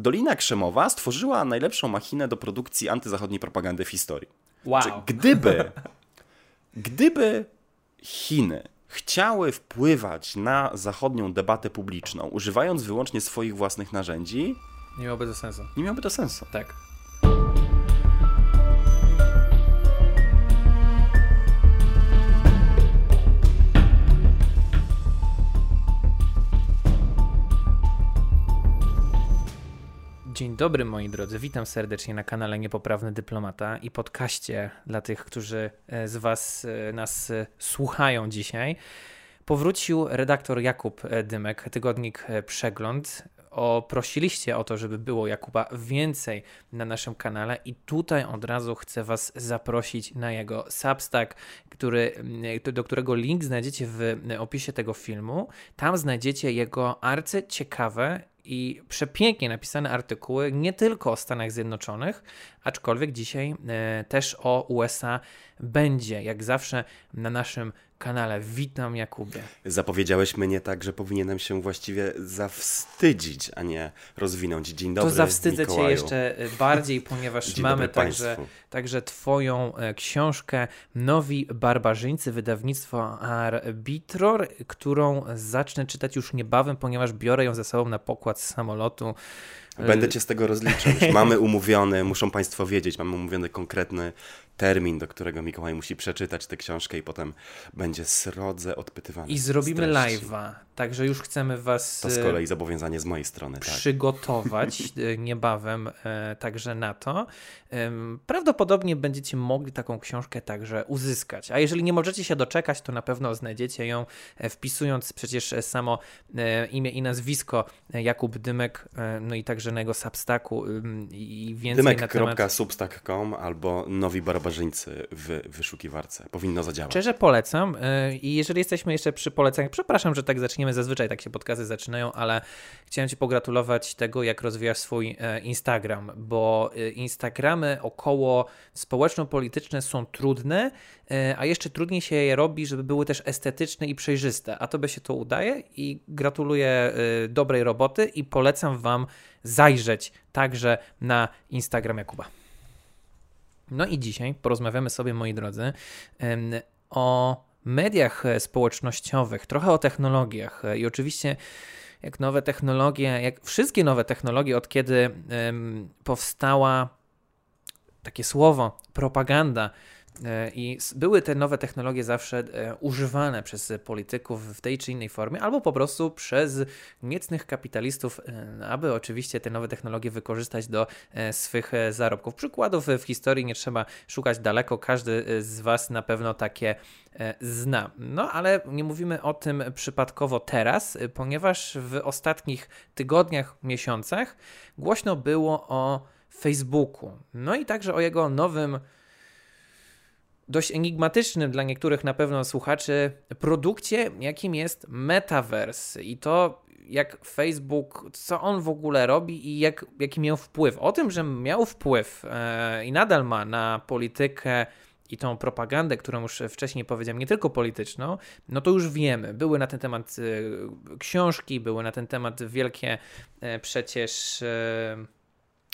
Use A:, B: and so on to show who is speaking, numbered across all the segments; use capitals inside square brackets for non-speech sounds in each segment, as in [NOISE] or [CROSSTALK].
A: Dolina Krzemowa stworzyła najlepszą machinę do produkcji antyzachodniej propagandy w historii.
B: Wow.
A: Czy gdyby, [LAUGHS] gdyby Chiny chciały wpływać na zachodnią debatę publiczną, używając wyłącznie swoich własnych narzędzi,
B: Nie miałoby to sensu.
A: nie miałoby to sensu.
B: Tak. Dzień dobry moi drodzy, witam serdecznie na kanale Niepoprawny Dyplomata i podcaście dla tych, którzy e, z Was e, nas e, słuchają dzisiaj. Powrócił redaktor Jakub Dymek, tygodnik Przegląd. O, prosiliście o to, żeby było Jakuba więcej na naszym kanale i tutaj od razu chcę Was zaprosić na jego Substack, który, mm, do którego link znajdziecie w e, opisie tego filmu. Tam znajdziecie jego arcy ciekawe i przepięknie napisane artykuły nie tylko o Stanach Zjednoczonych, aczkolwiek dzisiaj e, też o USA będzie, jak zawsze na naszym kanale. Witam Jakubie.
A: Zapowiedziałeś mnie tak, że powinienem się właściwie zawstydzić, a nie rozwinąć. Dzień dobry,
B: to zawstydzę
A: Mikołaju.
B: cię jeszcze e, bardziej, [LAUGHS] ponieważ mamy także,
A: państwu.
B: także twoją e, książkę Nowi Barbarzyńcy, wydawnictwo Arbitror, którą zacznę czytać już niebawem, ponieważ biorę ją ze sobą na pokład z samolotu.
A: Będę cię z tego rozliczał. Już [LAUGHS] Mamy umówiony, muszą Państwo wiedzieć, mamy umówiony konkretny termin, do którego Mikołaj musi przeczytać tę książkę i potem będzie srodze odpytywany.
B: I zrobimy live'a, także już chcemy was
A: To z
B: e,
A: kolei zobowiązanie z mojej strony, tak.
B: przygotować [LAUGHS] e, niebawem e, także na to. Prawdopodobnie będziecie mogli taką książkę także uzyskać. A jeżeli nie możecie się doczekać, to na pewno znajdziecie ją wpisując przecież samo imię i nazwisko Jakub Dymek, no i także na jego Substacku ym, i więcej na temat...
A: Albo Nowi Barbarzyńcy w wyszukiwarce. Powinno zadziałać.
B: Szczerze polecam y, i jeżeli jesteśmy jeszcze przy poleceniach, przepraszam, że tak zaczniemy, zazwyczaj tak się podcasty zaczynają, ale chciałem Ci pogratulować tego, jak rozwijasz swój e, Instagram, bo e, Instagramy około społeczno-polityczne są trudne, e, a jeszcze trudniej się je robi, żeby były też estetyczne i przejrzyste, a Tobie się to udaje i gratuluję dobrej roboty i polecam Wam zajrzeć także na Instagram Jakuba. No i dzisiaj porozmawiamy sobie, moi drodzy, o mediach e, społecznościowych, trochę o technologiach e, i oczywiście jak nowe technologie, jak wszystkie nowe technologie, od kiedy powstała takie słowo propaganda i s- były te nowe technologie zawsze e, używane przez polityków w tej czy innej formie, albo po prostu przez niecnych kapitalistów, e, aby oczywiście te nowe technologie wykorzystać do e, swych e, zarobków. Przykładów e, w historii nie trzeba szukać daleko, każdy e, z Was na pewno takie e, zna. No ale nie mówimy o tym przypadkowo teraz, e, ponieważ w ostatnich tygodniach, miesiącach głośno było o Facebooku. No i także o jego nowym dość enigmatycznym dla niektórych na pewno słuchaczy produkcie, jakim jest Metaverse. I to jak Facebook, co on w ogóle robi i jak, jaki miał wpływ. O tym, że miał wpływ e, i nadal ma na politykę i tą propagandę, którą już wcześniej powiedziałem, nie tylko polityczną, no to już wiemy. Były na ten temat e, książki, były na ten temat wielkie e, przecież.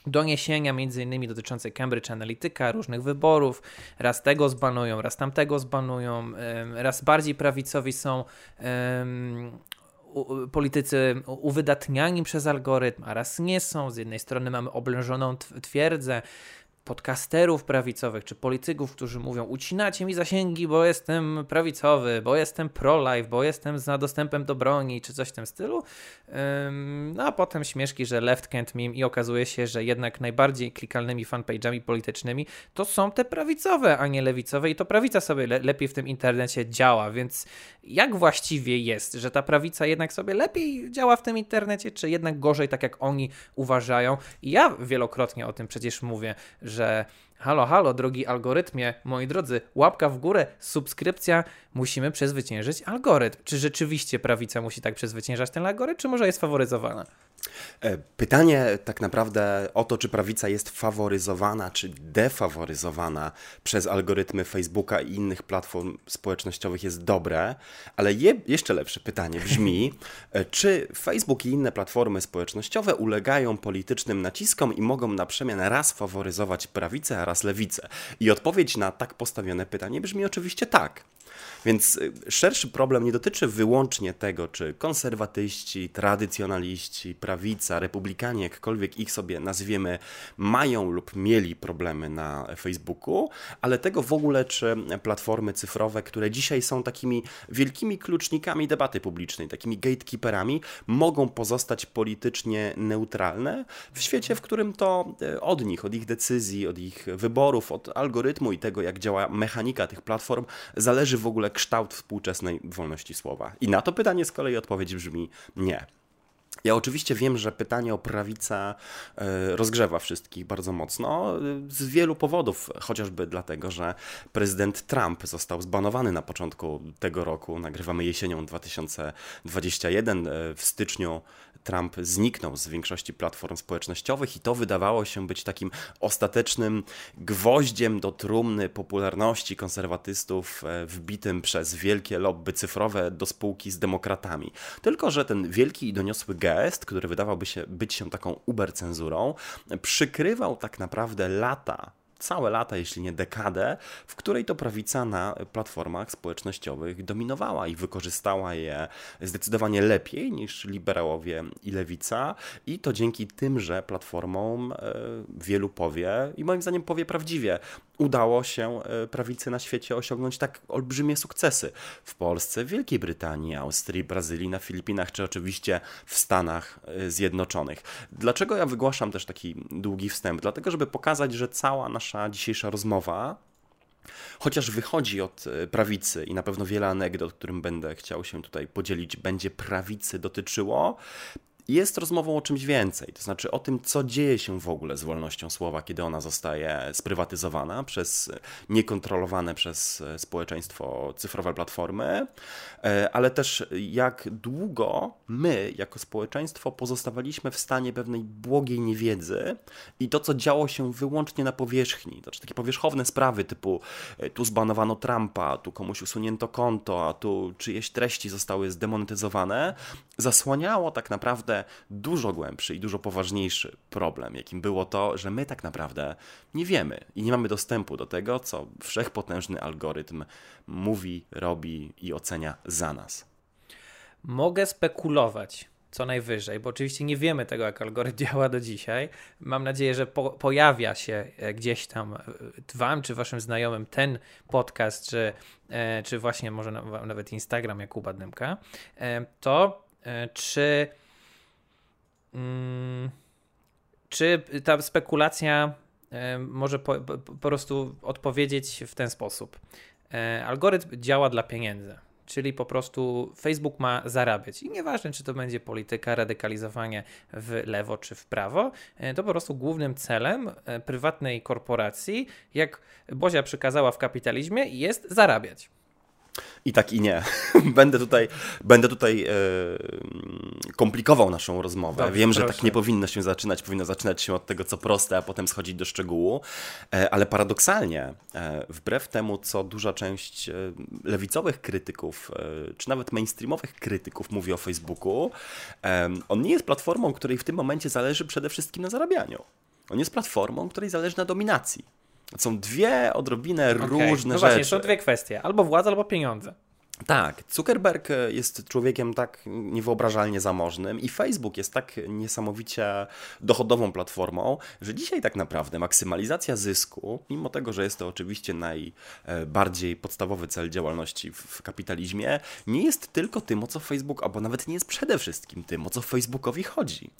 B: Doniesienia między innymi dotyczące Cambridge Analytica, różnych wyborów, raz tego zbanują, raz tamtego zbanują, raz bardziej prawicowi są politycy uwydatniani przez algorytm, a raz nie są. Z jednej strony mamy oblężoną tw- twierdzę podcasterów prawicowych czy polityków, którzy mówią ucinacie mi zasięgi, bo jestem prawicowy, bo jestem pro-life, bo jestem za dostępem do broni, czy coś w tym stylu. No a potem śmieszki, że left can't meme i okazuje się, że jednak najbardziej klikalnymi fanpage'ami politycznymi to są te prawicowe, a nie lewicowe i to prawica sobie le- lepiej w tym internecie działa, więc jak właściwie jest, że ta prawica jednak sobie lepiej działa w tym internecie, czy jednak gorzej, tak jak oni uważają? I ja wielokrotnie o tym przecież mówię, halo, halo, drogi algorytmie, moi drodzy, łapka w górę, subskrypcja, musimy przezwyciężyć algorytm. Czy rzeczywiście prawica musi tak przezwyciężać ten algorytm, czy może jest faworyzowana?
A: E, pytanie tak naprawdę o to, czy prawica jest faworyzowana, czy defaworyzowana przez algorytmy Facebooka i innych platform społecznościowych jest dobre, ale je, jeszcze lepsze pytanie brzmi, [LAUGHS] e, czy Facebook i inne platformy społecznościowe ulegają politycznym naciskom i mogą na przemian raz faworyzować prawicę, a raz lewicę? I odpowiedź na tak postawione pytanie brzmi oczywiście tak. Więc y, szerszy problem nie dotyczy wyłącznie tego, czy konserwatyści, tradycjonaliści, prawica, republikanie, jakkolwiek ich sobie nazwiemy, mają lub mieli problemy na Facebooku, ale tego w ogóle, czy platformy cyfrowe, które dzisiaj są takimi wielkimi klucznikami debaty publicznej, takimi gatekeeperami, mogą pozostać politycznie neutralne w świecie, w którym to y, od nich, od ich decyzji, od ich wyborów, od algorytmu i tego, jak działa mechanika tych platform, zależy w ogóle kształt współczesnej wolności słowa? I na to pytanie z kolei odpowiedź brzmi nie. Ja oczywiście wiem, że pytanie o prawicę e, rozgrzewa wszystkich bardzo mocno z wielu powodów, chociażby dlatego, że prezydent Trump został zbanowany na początku tego roku. Nagrywamy jesienią 2021. E, w styczniu Trump zniknął z większości platform społecznościowych i to wydawało się być takim ostatecznym gwoździem do trumny popularności konserwatystów e, wbitym przez wielkie lobby cyfrowe do spółki z demokratami. Tylko, że ten wielki i doniosły gest, który wydawałby się być się taką ubercenzurą, przykrywał tak naprawdę lata całe lata, jeśli nie dekadę, w której to prawica na platformach społecznościowych dominowała i wykorzystała je zdecydowanie lepiej niż liberałowie i lewica. I to dzięki tymże platformom e, wielu powie, i moim zdaniem powie prawdziwie, udało się e, prawicy na świecie osiągnąć tak olbrzymie sukcesy. W Polsce, Wielkiej Brytanii, Austrii, Brazylii, na Filipinach, czy oczywiście w Stanach e, Zjednoczonych. Dlaczego ja wygłaszam też taki długi wstęp? Dlatego, żeby pokazać, że cała nasza dzisiejsza rozmowa Chociaż wychodzi od e, prawicy i na pewno wiele anegdot, którym będę chciał się tutaj podzielić, będzie prawicy dotyczyło, jest rozmową o czymś więcej, to znaczy o tym, co dzieje się w ogóle z wolnością słowa, kiedy ona zostaje sprywatyzowana przez niekontrolowane przez społeczeństwo cyfrowe platformy, e, ale też jak długo my, jako społeczeństwo, pozostawaliśmy w stanie pewnej błogiej niewiedzy i to, co działo się wyłącznie na powierzchni, to znaczy takie powierzchowne sprawy typu e, tu zbanowano Trumpa, tu komuś usunięto konto, a tu czyjeś treści zostały zdemonetyzowane, zasłaniało tak naprawdę dużo głębszy i dużo poważniejszy problem, jakim było to, że my tak naprawdę nie wiemy i nie mamy dostępu do tego, co wszechpotężny algorytm mówi, robi i ocenia za nas.
B: Mogę spekulować, co najwyżej, bo oczywiście nie wiemy tego, jak algorytm [LAUGHS] działa do dzisiaj. Mam nadzieję, że po, pojawia się e, gdzieś tam e, Wam czy Waszym znajomym ten podcast, czy, e, czy właśnie może nawet Instagram Jakuba Dymka, to czy czy ta spekulacja e, może po, po, po prostu odpowiedzieć w ten sposób? E, algorytm działa dla pieniędzy. Czyli po prostu Facebook ma zarabiać. I nieważne, czy to będzie polityka, radykalizowanie w lewo czy w prawo, e, to po prostu głównym celem prywatnej korporacji, jak Bozia przykazała w kapitalizmie, jest zarabiać.
A: I tak i nie. [LAUGHS] będę tutaj, będę tutaj e, komplikował naszą rozmowę. Dobrze, Wiem, proszę. że tak nie powinno się zaczynać. Powinno zaczynać się od tego, co proste, a potem schodzić do szczegółu. E, ale paradoksalnie, e, wbrew temu, co duża część e, lewicowych krytyków, e, czy nawet mainstreamowych krytyków mówi o Facebooku, e, on nie jest platformą, której w tym momencie zależy przede wszystkim na zarabianiu. On jest platformą, której zależy na dominacji. Są dwie odrobinę okay. różne no rzeczy. Właśnie,
B: są dwie kwestie. Albo władza, albo pieniądze.
A: Tak, Zuckerberg jest człowiekiem tak niewyobrażalnie zamożnym i Facebook jest tak niesamowicie dochodową platformą, że dzisiaj tak naprawdę maksymalizacja zysku, mimo tego, że jest to oczywiście najbardziej podstawowy cel działalności w kapitalizmie, nie jest tylko tym, o co Facebook, albo nawet nie jest przede wszystkim tym, o co Facebookowi chodzi.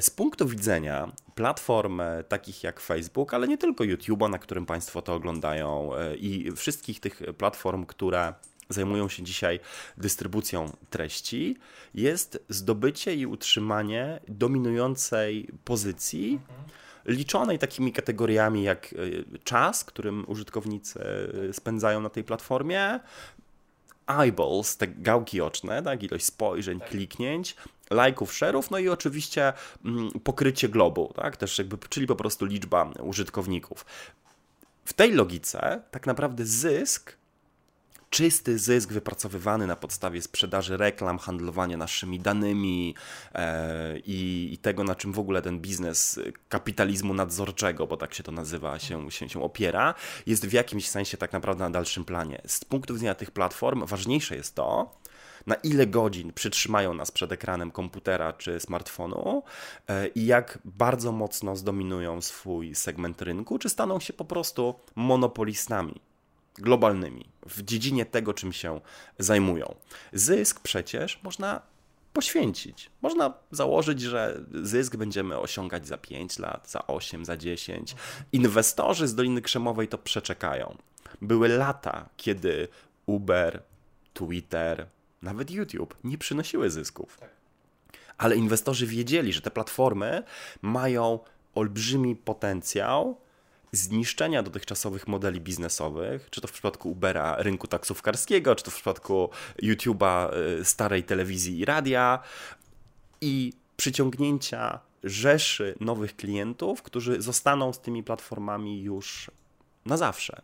A: Z punktu widzenia platform takich jak Facebook, ale nie tylko YouTube'a, na którym Państwo to oglądają i wszystkich tych platform, które zajmują się dzisiaj dystrybucją treści, jest zdobycie i utrzymanie dominującej pozycji. liczonej takimi kategoriami jak e, czas, którym użytkownicy e, spędzają na tej platformie, eyeballs, te gałki oczne, tak, ilość spojrzeń, tak. kliknięć, lajków, szerów, no i oczywiście mm, pokrycie globu, tak? Też jakby, czyli po prostu liczba użytkowników. W tej logice tak naprawdę zysk czysty zysk wypracowywany na podstawie sprzedaży reklam, handlowania naszymi danymi e, i, i, tego, na czym w ogóle ten biznes kapitalizmu nadzorczego, bo tak się to nazywa, się, się, się opiera, jest w jakimś sensie tak naprawdę na dalszym planie. Z punktu widzenia tych platform ważniejsze jest to, na ile godzin przytrzymają nas przed ekranem komputera czy smartfonu e, i jak bardzo mocno zdominują swój segment rynku, czy staną się po prostu monopolistami globalnymi w dziedzinie tego, czym się zajmują. Zysk przecież można poświęcić. Można założyć, że zysk będziemy osiągać za 5 lat, za 8, za 10. Inwestorzy z Doliny Krzemowej to przeczekają. Były lata, kiedy Uber, Twitter, nawet YouTube nie przynosiły zysków. Tak. Ale inwestorzy wiedzieli, że te platformy mają olbrzymi potencjał zniszczenia dotychczasowych modeli biznesowych, czy to w przypadku Ubera rynku taksówkarskiego, czy to w przypadku YouTube'a y, starej telewizji i radia i przyciągnięcia rzeszy nowych klientów, którzy zostaną z tymi platformami już na zawsze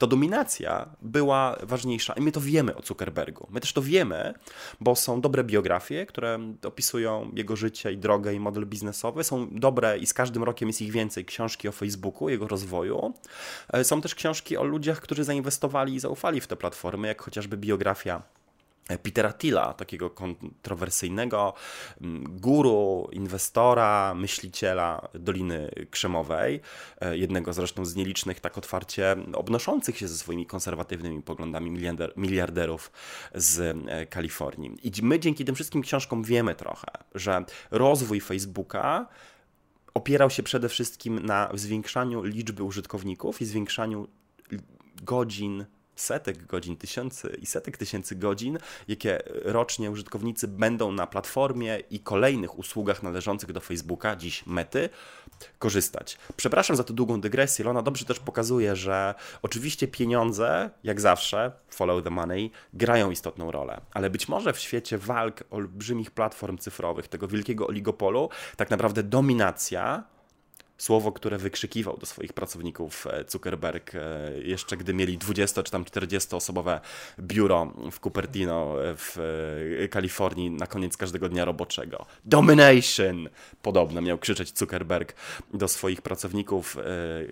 A: to dominacja była ważniejsza. I my to wiemy o Zuckerbergu. My też to wiemy, bo są dobre biografie, które opisują jego życie i drogę i model biznesowy. Są dobre i z każdym rokiem jest ich więcej. Książki o Facebooku, jego rozwoju. E, są też książki o ludziach, którzy zainwestowali i zaufali w te platformy, jak chociażby biografia Petera Tilla, takiego kontrowersyjnego mm, guru, inwestora, myśliciela Doliny Krzemowej, e, jednego zresztą z nielicznych tak otwarcie obnoszących się ze swoimi konserwatywnymi poglądami miliarderów z e, Kalifornii. I my dzięki tym wszystkim książkom wiemy trochę, że rozwój Facebooka opierał się przede wszystkim na zwiększaniu liczby użytkowników i zwiększaniu godzin setek godzin, tysięcy i setek tysięcy godzin, jakie rocznie użytkownicy będą na platformie i kolejnych usługach należących do Facebooka, dziś mety, korzystać. Przepraszam za tę długą dygresję, ale ona dobrze też pokazuje, że oczywiście pieniądze, jak zawsze, follow the money, grają istotną rolę, ale być może w świecie walk olbrzymich platform cyfrowych, tego wielkiego oligopolu, tak naprawdę dominacja słowo, które wykrzykiwał do swoich pracowników e, Zuckerberg e, jeszcze gdy mieli 20 czy tam 40 osobowe biuro w Cupertino e, w Kalifornii na koniec każdego dnia roboczego. Domination! Podobno miał krzyczeć Zuckerberg do swoich pracowników,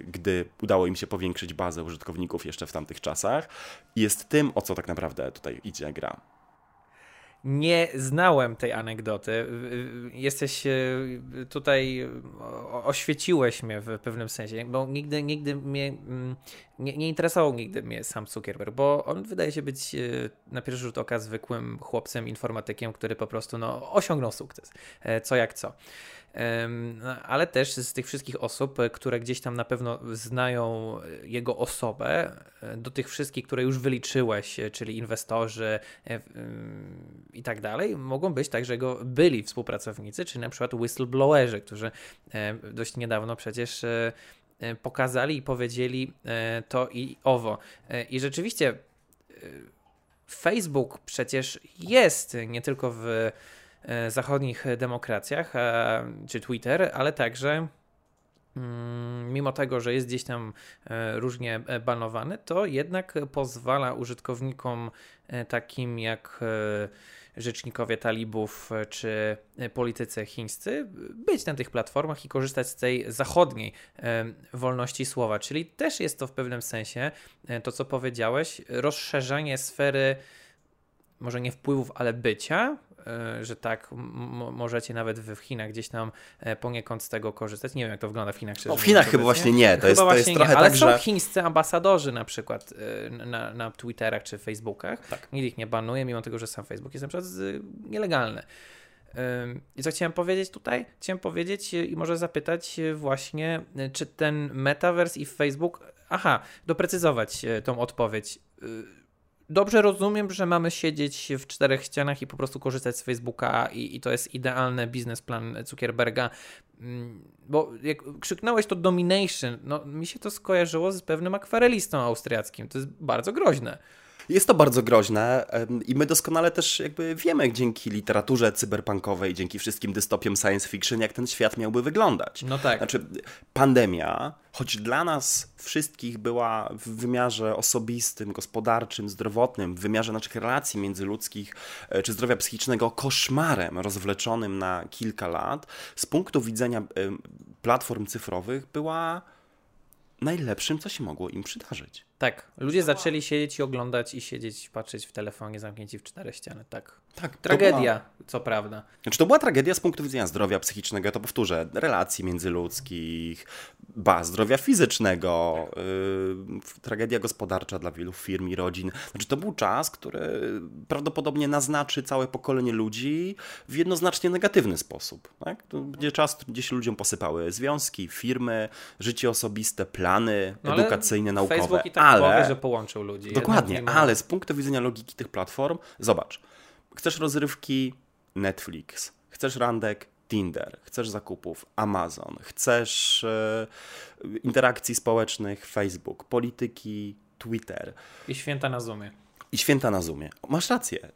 A: gdy udało im się powiększyć bazę użytkowników jeszcze w tamtych czasach. Jest tym, o co tak naprawdę tutaj idzie gra.
B: Nie znałem tej anegdoty. Jesteś e, tutaj, oświeciłeś mnie w pewnym sensie, bo nigdy, nigdy mnie, mm, nie, nie interesował nigdy mnie sam Zuckerberg, bo on wydaje się być e, na pierwszy rzut oka zwykłym chłopcem, informatykiem, który po prostu no, osiągnął sukces. E, co jak co. No, ale też z tych wszystkich osób, e, które gdzieś tam na pewno znają jego osobę, do tych wszystkich, które już wyliczyłeś, czyli inwestorzy i tak dalej, mogą być także jego byli współpracownicy, czy na przykład whistleblowerzy, którzy dość niedawno przecież pokazali i powiedzieli to i owo. I rzeczywiście Facebook przecież jest nie tylko w E, zachodnich demokracjach, e, czy Twitter, ale także mm, mimo tego, że jest gdzieś tam e, różnie banowany, to jednak pozwala użytkownikom takim jak rzecznikowie talibów czy politycy chińscy być na tych platformach i korzystać z tej zachodniej wolności słowa. Czyli też jest to w pewnym sensie to, co powiedziałeś, rozszerzanie sfery może nie wpływów, ale bycia, E, że tak możecie nawet w Chinach gdzieś tam e, poniekąd z tego korzystać. Nie wiem, jak to wygląda w Chinach.
A: No, w Chinach chyba właśnie nie. To chyba jest, to jest trochę
B: nie. Ale
A: tak,
B: są
A: że...
B: chińscy ambasadorzy na przykład e, na, na Twitterach czy Facebookach. Tak. Nikt ich nie banuje, mimo tego, że sam Facebook jest na przykład nielegalny. I co chciałem powiedzieć tutaj? Chciałem powiedzieć i może zapytać właśnie, czy ten metaverse i Facebook. Aha, doprecyzować tą odpowiedź dobrze rozumiem, że mamy siedzieć w czterech ścianach i po prostu korzystać z Facebooka i, i to jest idealny biznesplan Zuckerberga. Mm, bo jak krzyknąłeś to domination, no mi się to skojarzyło z pewnym akwarelistą austriackim. To jest bardzo groźne.
A: Jest to bardzo groźne i my doskonale też jakby wiemy dzięki literaturze cyberpunkowej, dzięki wszystkim dystopiom science fiction, jak ten świat miałby wyglądać.
B: No tak.
A: Znaczy, pandemia, choć dla nas wszystkich była w wymiarze osobistym, gospodarczym, zdrowotnym, w wymiarze naszych relacji międzyludzkich e, czy zdrowia psychicznego koszmarem rozwleczonym na kilka lat, z punktu widzenia platform cyfrowych była najlepszym, co się mogło im przydarzyć.
B: Tak, ludzie zaczęli siedzieć i oglądać i siedzieć, patrzeć w telefonie zamknięci w cztery ściany, tak.
A: Tak,
B: Tragedia, była... co prawda.
A: Znaczy, to była tragedia z punktu widzenia zdrowia psychicznego, ja to powtórzę, relacji międzyludzkich, ba, zdrowia fizycznego, yy, tragedia gospodarcza dla wielu firm i rodzin. Znaczy, to był czas, który prawdopodobnie naznaczy całe pokolenie ludzi w jednoznacznie negatywny sposób. Tak? To będzie czas, gdzie się ludziom posypały związki, firmy, życie osobiste, plany no, edukacyjne, naukowe.
B: Facebook i tak ale... powie, że połączył ludzi.
A: Dokładnie, ale z punktu widzenia logiki tych platform, zobacz, chcesz rozrywki Netflix, chcesz randek Tinder, chcesz zakupów Amazon, chcesz e, interakcji społecznych Facebook, polityki Twitter.
B: I święta na Zoomie.
A: I święta na Zoomie. Masz rację. E,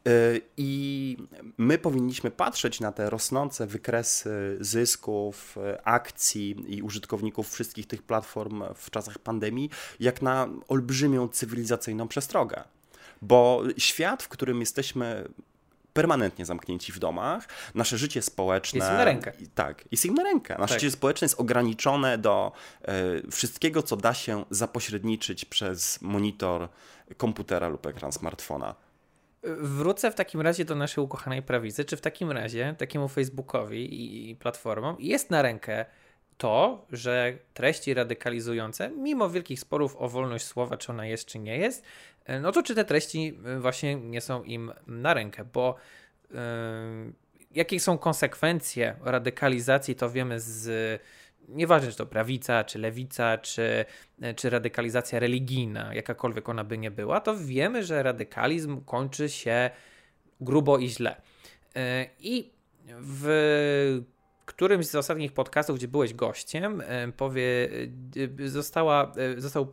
A: I my powinniśmy patrzeć na te rosnące wykresy zysków, akcji i użytkowników wszystkich tych platform w czasach pandemii, jak na olbrzymią cywilizacyjną przestrogę. Bo świat, w którym jesteśmy permanentnie zamknięci w domach. Nasze życie społeczne.
B: Jest im na rękę.
A: Tak, jest im na rękę. Nasze tak. życie społeczne jest ograniczone do e, wszystkiego, co da się zapośredniczyć przez monitor komputera lub ekran smartfona.
B: Wrócę w takim razie do naszej ukochanej prawicy. Czy w takim razie takiemu Facebookowi i platformom jest na rękę to, że treści radykalizujące, mimo wielkich sporów o wolność słowa, czy ona jest, czy nie jest, e, no to czy te treści e, właśnie nie są im na rękę, bo yy, jakie są konsekwencje radykalizacji, to wiemy z nieważne czy to prawica, czy lewica, czy, czy radykalizacja religijna, jakakolwiek ona by nie była, to wiemy, że radykalizm kończy się grubo i źle. I w którymś z ostatnich podcastów, gdzie byłeś gościem, powie, e, została, e, został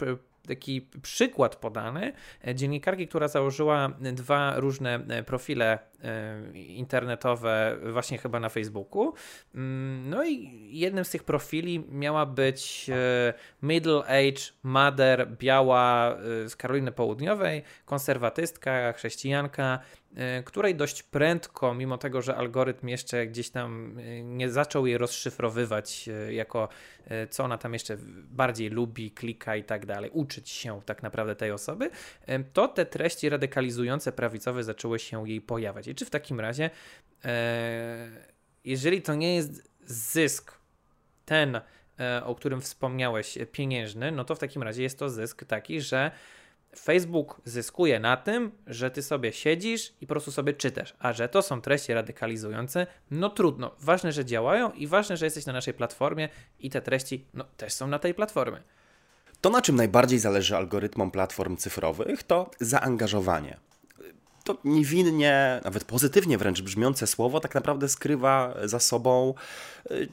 B: taki przykład podany dziennikarki, która założyła dwa różne profile internetowe, właśnie chyba na Facebooku. Mm, no i jednym z tych profili miała być e, middle age mother, biała z Karoliny Południowej, konserwatystka, chrześcijanka, E, której dość prędko, mimo tego, że algorytm jeszcze gdzieś tam e, nie zaczął jej rozszyfrowywać e, jako co ona tam jeszcze bardziej lubi, klika i tak dalej, uczyć się tak naprawdę tej osoby, to te treści radykalizujące prawicowe zaczęły się jej pojawiać. I czy w takim razie, jeżeli to nie jest zysk ten, o którym wspomniałeś, pieniężny, no to w takim razie jest to zysk taki, że Facebook zyskuje na tym, że ty sobie siedzisz i po prostu sobie czytasz, a że to są treści radykalizujące, no trudno. Ważne, że działają i ważne, że jesteś na naszej platformie i te treści no, też są na tej platformie.
A: To, na czym najbardziej zależy algorytmom platform cyfrowych, to zaangażowanie. To niewinnie, nawet pozytywnie wręcz brzmiące słowo, tak naprawdę skrywa za sobą y,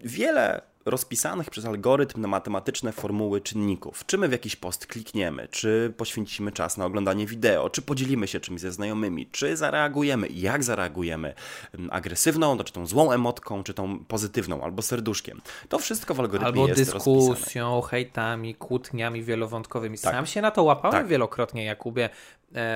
A: wiele rozpisanych przez algorytm na matematyczne formuły czynników. Czy my w jakiś post klikniemy, czy poświęcimy czas na oglądanie wideo, czy podzielimy się czymś ze znajomymi, czy zareagujemy jak zareagujemy mm, agresywną, to czy tą złą emotką, czy tą pozytywną, albo serduszkiem. To wszystko w algorytmie
B: albo
A: jest
B: dyskusją,
A: rozpisane.
B: hejtami, kłótniami wielowątkowymi. Tak. Sam się na to łapałem tak. wielokrotnie, Jakubie,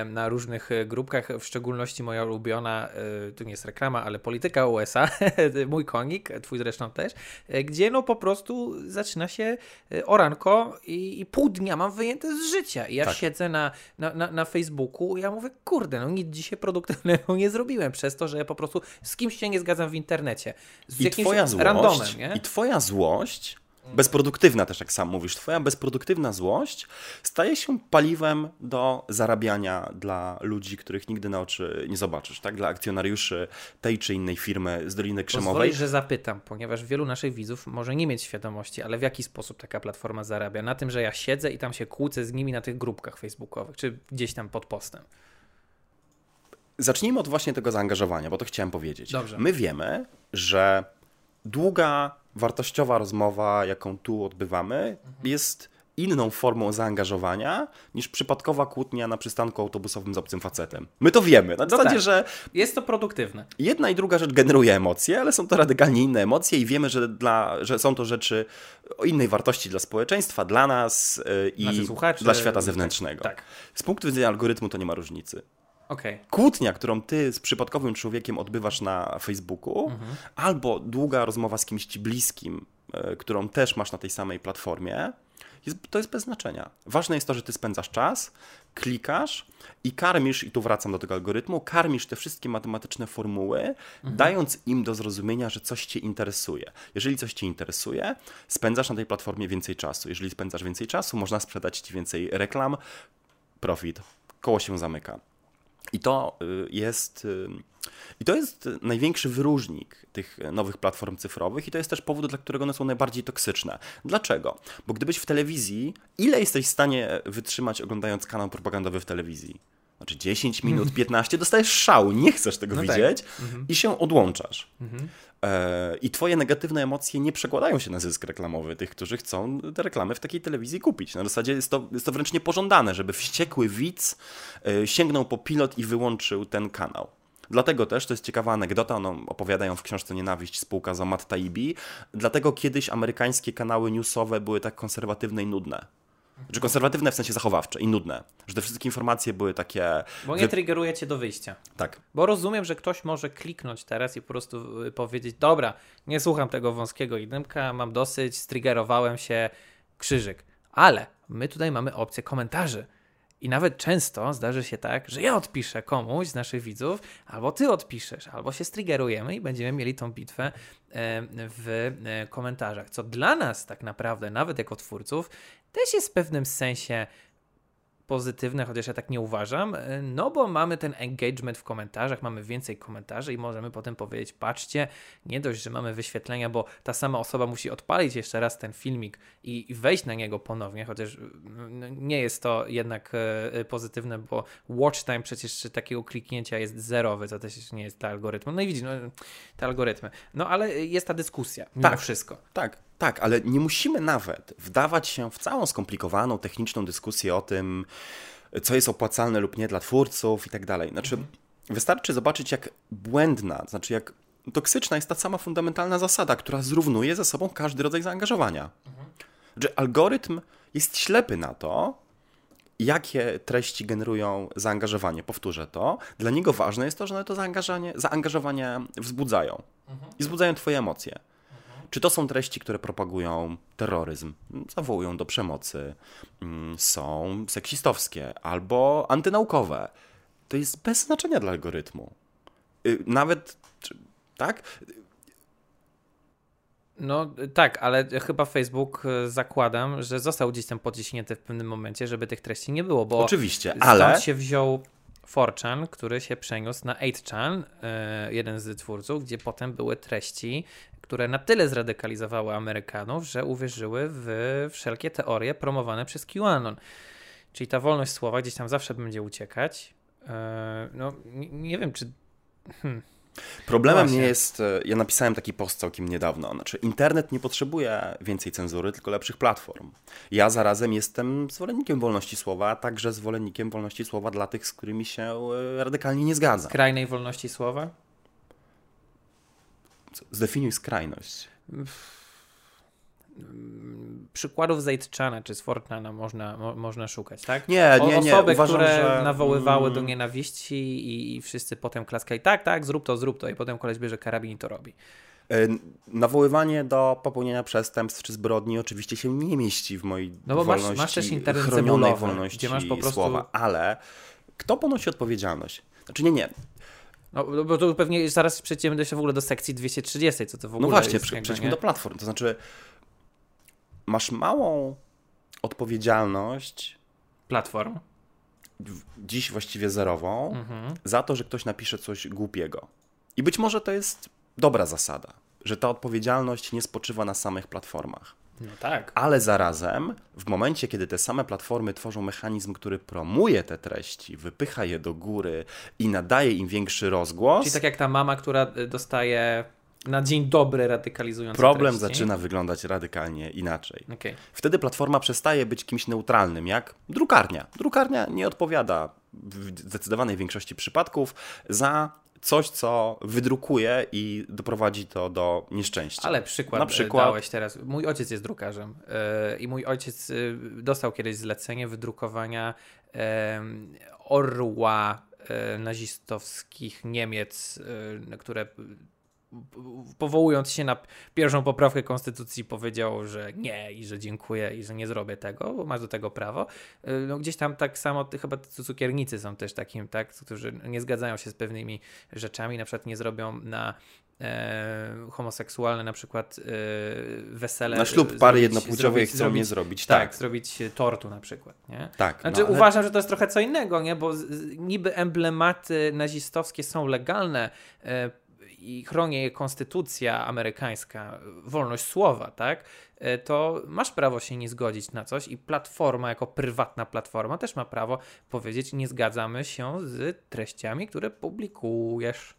B: na różnych e, grupkach, w szczególności moja ulubiona, e, to nie jest reklama, ale polityka USA, [LAUGHS] mój konik, twój zresztą też, e, gdzie no po prostu zaczyna się oranko i, i pół dnia mam wyjęte z życia. I ja tak. siedzę na, na, na, na Facebooku i ja mówię, kurde, no nic dzisiaj produktywnego nie zrobiłem przez to, że po prostu z kimś się nie zgadzam w internecie. Z
A: I twoja złość, randomem, nie? I twoja złość bezproduktywna też, jak sam mówisz, twoja bezproduktywna złość staje się paliwem do zarabiania dla ludzi, których nigdy na oczy nie zobaczysz, tak? Dla akcjonariuszy tej czy innej firmy z Doliny Krzemowej.
B: Pozwolisz, że zapytam, ponieważ wielu naszych widzów może nie mieć świadomości, ale w jaki sposób taka platforma zarabia? Na tym, że ja siedzę i tam się kłócę z nimi na tych grupkach facebookowych, czy gdzieś tam pod postem.
A: Zacznijmy od właśnie tego zaangażowania, bo to chciałem powiedzieć.
B: Dobrze.
A: My wiemy, że długa wartościowa rozmowa, jaką tu odbywamy, mhm. jest inną formą zaangażowania niż przypadkowa kłótnia na przystanku autobusowym z obcym facetem. My to wiemy. Na zasadzie,
B: tak.
A: że
B: Jest to produktywne.
A: jedna i druga rzecz generuje emocje, ale są to radykalnie inne emocje i wiemy, że, dla, że są to rzeczy o innej wartości dla społeczeństwa, dla nas yy, i dla świata zewnętrznego.
B: tak.
A: Z punktu widzenia algorytmu to nie ma różnicy.
B: Okej.
A: Kłótnia, którą ty z przypadkowym człowiekiem odbywasz na Facebooku, albo długa rozmowa z kimś ci bliskim, e, którą też masz na tej samej platformie, jest, to jest bez znaczenia. Ważne jest to, że ty spędzasz czas, klikasz i karmisz, i tu wracam do tego algorytmu, karmisz te wszystkie matematyczne formuły, dając im do zrozumienia, że coś cię interesuje. Jeżeli coś cię interesuje, spędzasz na tej platformie więcej czasu. Jeżeli spędzasz więcej czasu, można sprzedać ci więcej reklam, profit, koło się zamyka. I to y, jest. y, I to jest największy wyróżnik tych nowych platform cyfrowych, i to jest też powód, dla którego one są najbardziej toksyczne. Dlaczego? Bo gdybyś w telewizji, ile jesteś w stanie wytrzymać oglądając kanał propagandowy w telewizji? Znaczy 10 minut, 15, dostajesz szału, nie chcesz tego
B: No tak.
A: widzieć i się odłączasz. E, I twoje negatywne emocje nie przekładają się na zysk reklamowy tych, którzy chcą te reklamy w takiej telewizji kupić. Na zasadzie jest to, jest to wręcz niepożądane, żeby wściekły widz e, sięgnął po pilot i wyłączył ten kanał. Dlatego też, to jest ciekawa anegdota, ono opowiadają w książce Nienawiść spółka za Matt Taibbi, dlatego kiedyś amerykańskie kanały newsowe były tak konserwatywne i nudne. Znaczy konserwatywne w sensie zachowawcze i nudne. Że te wszystkie informacje były takie...
B: Bo nie
A: wy-
B: triggeruje cię do wyjścia.
A: Tak.
B: Bo rozumiem, że ktoś może kliknąć teraz i po prostu y, powiedzieć: Dobra, nie słucham tego wąskiego jedynka, mam dosyć, striggerowałem się, krzyżyk. Ale my tutaj mamy opcję komentarzy. I nawet często zdarzy się tak, że ja odpiszę komuś z naszych widzów, albo ty odpiszesz, albo się striggerujemy i będziemy mieli tą bitwę e, w e, komentarzach. Co dla nas tak naprawdę, nawet jako twórców, też jest w pewnym sensie pozytywne, chociaż ja tak nie uważam, e, no bo mamy ten engagement w komentarzach, mamy więcej komentarzy i możemy potem powiedzieć, patrzcie, nie dość, że mamy wyświetlenia, bo ta sama osoba musi odpalić jeszcze raz ten filmik i, wejść na niego ponownie, chociaż nie jest to jednak e, e, pozytywne, bo watch time przecież takiego kliknięcia jest zerowy, co też nie jest dla algorytmu. No i widzisz, no, te algorytmy. No ale jest ta dyskusja, mimo
A: Tak.
B: wszystko.
A: Tak, tak, ale nie musimy nawet wdawać się w całą skomplikowaną techniczną dyskusję o tym, co jest opłacalne lub nie dla twórców i tak dalej. Znaczy, wystarczy zobaczyć, jak błędna, znaczy jak toksyczna jest ta sama fundamentalna zasada, która zrównuje ze sobą każdy rodzaj zaangażowania. Że algorytm jest ślepy na to, jakie treści generują zaangażowanie. Powtórzę to. Dla niego ważne jest to, że one to zaangażowanie, zaangażowanie wzbudzają i wzbudzają twoje emocje. Czy to są treści, które propagują terroryzm, zawołują do przemocy, mm, są seksistowskie albo antynaukowe? To jest bez znaczenia dla algorytmu. Y, Nawet, tak?
B: No tak, ale chyba Facebook y, zakładam, że został gdzieś tam podciśnięty w pewnym momencie, żeby tych treści nie było, bo
A: Oczywiście,
B: stąd
A: ale
B: się wziął 4chan, który się przeniósł na 8chan, y, jeden z twórców, gdzie potem były treści, które na tyle zradykalizowały Amerykanów, że uwierzyły w wszelkie teorie promowane przez QAnon. Czyli ta wolność słowa gdzieś tam zawsze będzie uciekać. Y, No, nie, wiem, czy
A: Problemem
B: Właśnie.
A: nie jest, e, ja napisałem taki post całkiem niedawno, znaczy internet nie potrzebuje więcej cenzury, tylko lepszych platform. Ja zarazem jestem zwolennikiem wolności słowa, a także zwolennikiem wolności słowa dla tych, z którymi się e, radykalnie nie zgadzam.
B: skrajnej wolności słowa?
A: Zdefiniuj skrajność.
B: przykładów z 8chana czy z Fortnite'a można, mo, można szukać, tak?
A: Nie, nie, nie.
B: Osoby,
A: Uważam,
B: które
A: że,
B: nawoływały do
A: mm,
B: nienawiści i, i wszyscy potem klaskali, tak, tak, zrób to, zrób to i potem koleś bierze karabin i to robi.
A: E, Nawoływanie do popełnienia przestępstw czy zbrodni oczywiście się nie mieści w mojej
B: No bo masz-
A: wolności,
B: masz też internet
A: chronionej
B: cebulowy,
A: wolności
B: gdzie masz po prostu-
A: słowa, ale kto ponosi odpowiedzialność? Znaczy nie, nie.
B: No bo to pewnie zaraz przejdziemy się w ogóle do sekcji 230, co to w ogóle
A: No właśnie,
B: jest.
A: przejdźmy
B: nie?
A: do platform. To znaczy masz małą odpowiedzialność,
B: Platform.
A: dziś właściwie zerową,
B: Mhm.
A: za to, że ktoś napisze coś głupiego. I być może to jest dobra zasada, że ta odpowiedzialność nie spoczywa na samych platformach.
B: No tak.
A: Ale zarazem, w momencie, kiedy te same platformy tworzą mechanizm, który promuje te treści, wypycha je do góry i nadaje im większy rozgłos,
B: Czyli tak jak ta mama, która y, dostaje na dzień dobry radykalizujące
A: Problem
B: treści.
A: zaczyna wyglądać radykalnie inaczej.
B: Okay.
A: Wtedy platforma przestaje być kimś neutralnym, jak drukarnia. Drukarnia nie odpowiada w zdecydowanej większości przypadków za coś, co wydrukuje i doprowadzi to do nieszczęścia.
B: Ale przykład, Na przykład dałeś teraz. Mój ojciec jest drukarzem yy, i mój ojciec yy, dostał kiedyś zlecenie wydrukowania yy, orła nazistowskich Niemiec, które powołując się na pierwszą poprawkę konstytucji powiedział, że nie i że dziękuję i że nie zrobię tego, bo masz do tego prawo. Y, no, gdzieś tam tak samo, chyba cukiernicy są też takim, tak, którzy nie zgadzają się z pewnymi rzeczami, na przykład nie zrobią na e, homoseksualne na przykład e, wesele.
A: Na ślub pary jednopłciowej chcą zrobić, nie zrobić.
B: Tak, tak, zrobić tortu na przykład. Nie?
A: Tak.
B: Znaczy no, ale... uważam, że to jest trochę co innego, nie? bo z, niby emblematy nazistowskie są legalne, e, i chroni je konstytucja amerykańska, wolność słowa, tak, e, to masz prawo się nie zgodzić na coś i platforma, jako prywatna platforma, też ma prawo powiedzieć, nie zgadzamy się z treściami, które publikujesz.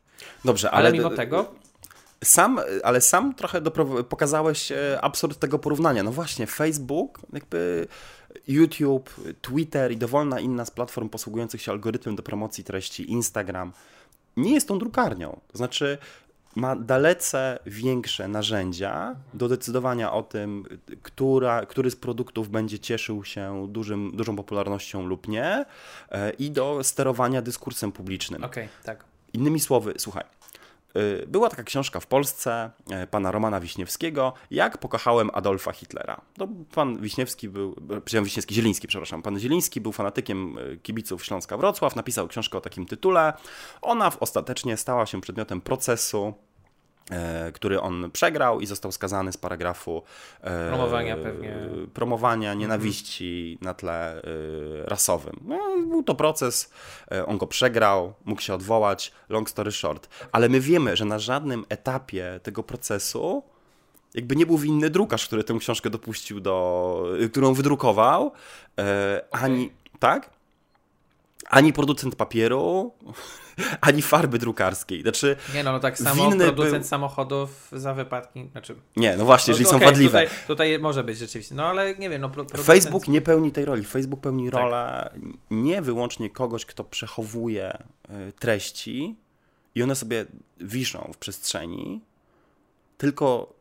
A: Dobrze,
B: ale, ale mimo tego.
A: Sam, ale sam trochę pokazałeś e, absurd tego porównania. No właśnie, Facebook, jakby YouTube, Twitter i dowolna inna z platform posługujących się algorytmem do promocji treści, Instagram, nie jest tą drukarnią. To znaczy, ma dalece większe narzędzia do decydowania o tym, która, który z produktów będzie cieszył się dużym, dużą popularnością lub nie, e, i do sterowania dyskursem publicznym.
B: Okej, okay, tak.
A: Innymi słowy, słuchaj, była taka książka w Polsce y, pana Romana Wiśniewskiego, Jak pokochałem Adolfa Hitlera. To pan Wiśniewski był, przepraszam, Wiśniewski, Zieliński, przepraszam, pan Zieliński był fanatykiem y, kibiców Śląska Wrocław, napisał książkę o takim tytule. Ona ostatecznie stała się przedmiotem procesu który on przegrał i został skazany z paragrafu
B: e, promowania pewnie
A: promowania nienawiści na tle e, rasowym. No, był to proces, on go przegrał, mógł się odwołać, long story short. Ale my wiemy, że na żadnym etapie tego procesu jakby nie był winny drukarz, który tę książkę dopuścił do, którą wydrukował, ani, tak? Ani producent papieru, ani farby drukarskiej. Znaczy,
B: nie no, no tak samo producent był... samochodów za wypadki, znaczy...
A: Nie, no właśnie, no, jeżeli okay, są wadliwe.
B: Tutaj, tutaj, może być rzeczywiście, no ale nie wiem, no producent...
A: Facebook nie pełni tej roli. Facebook pełni tak. rolę nie wyłącznie kogoś, kto przechowuje y, treści i one sobie wiszą w przestrzeni, tylko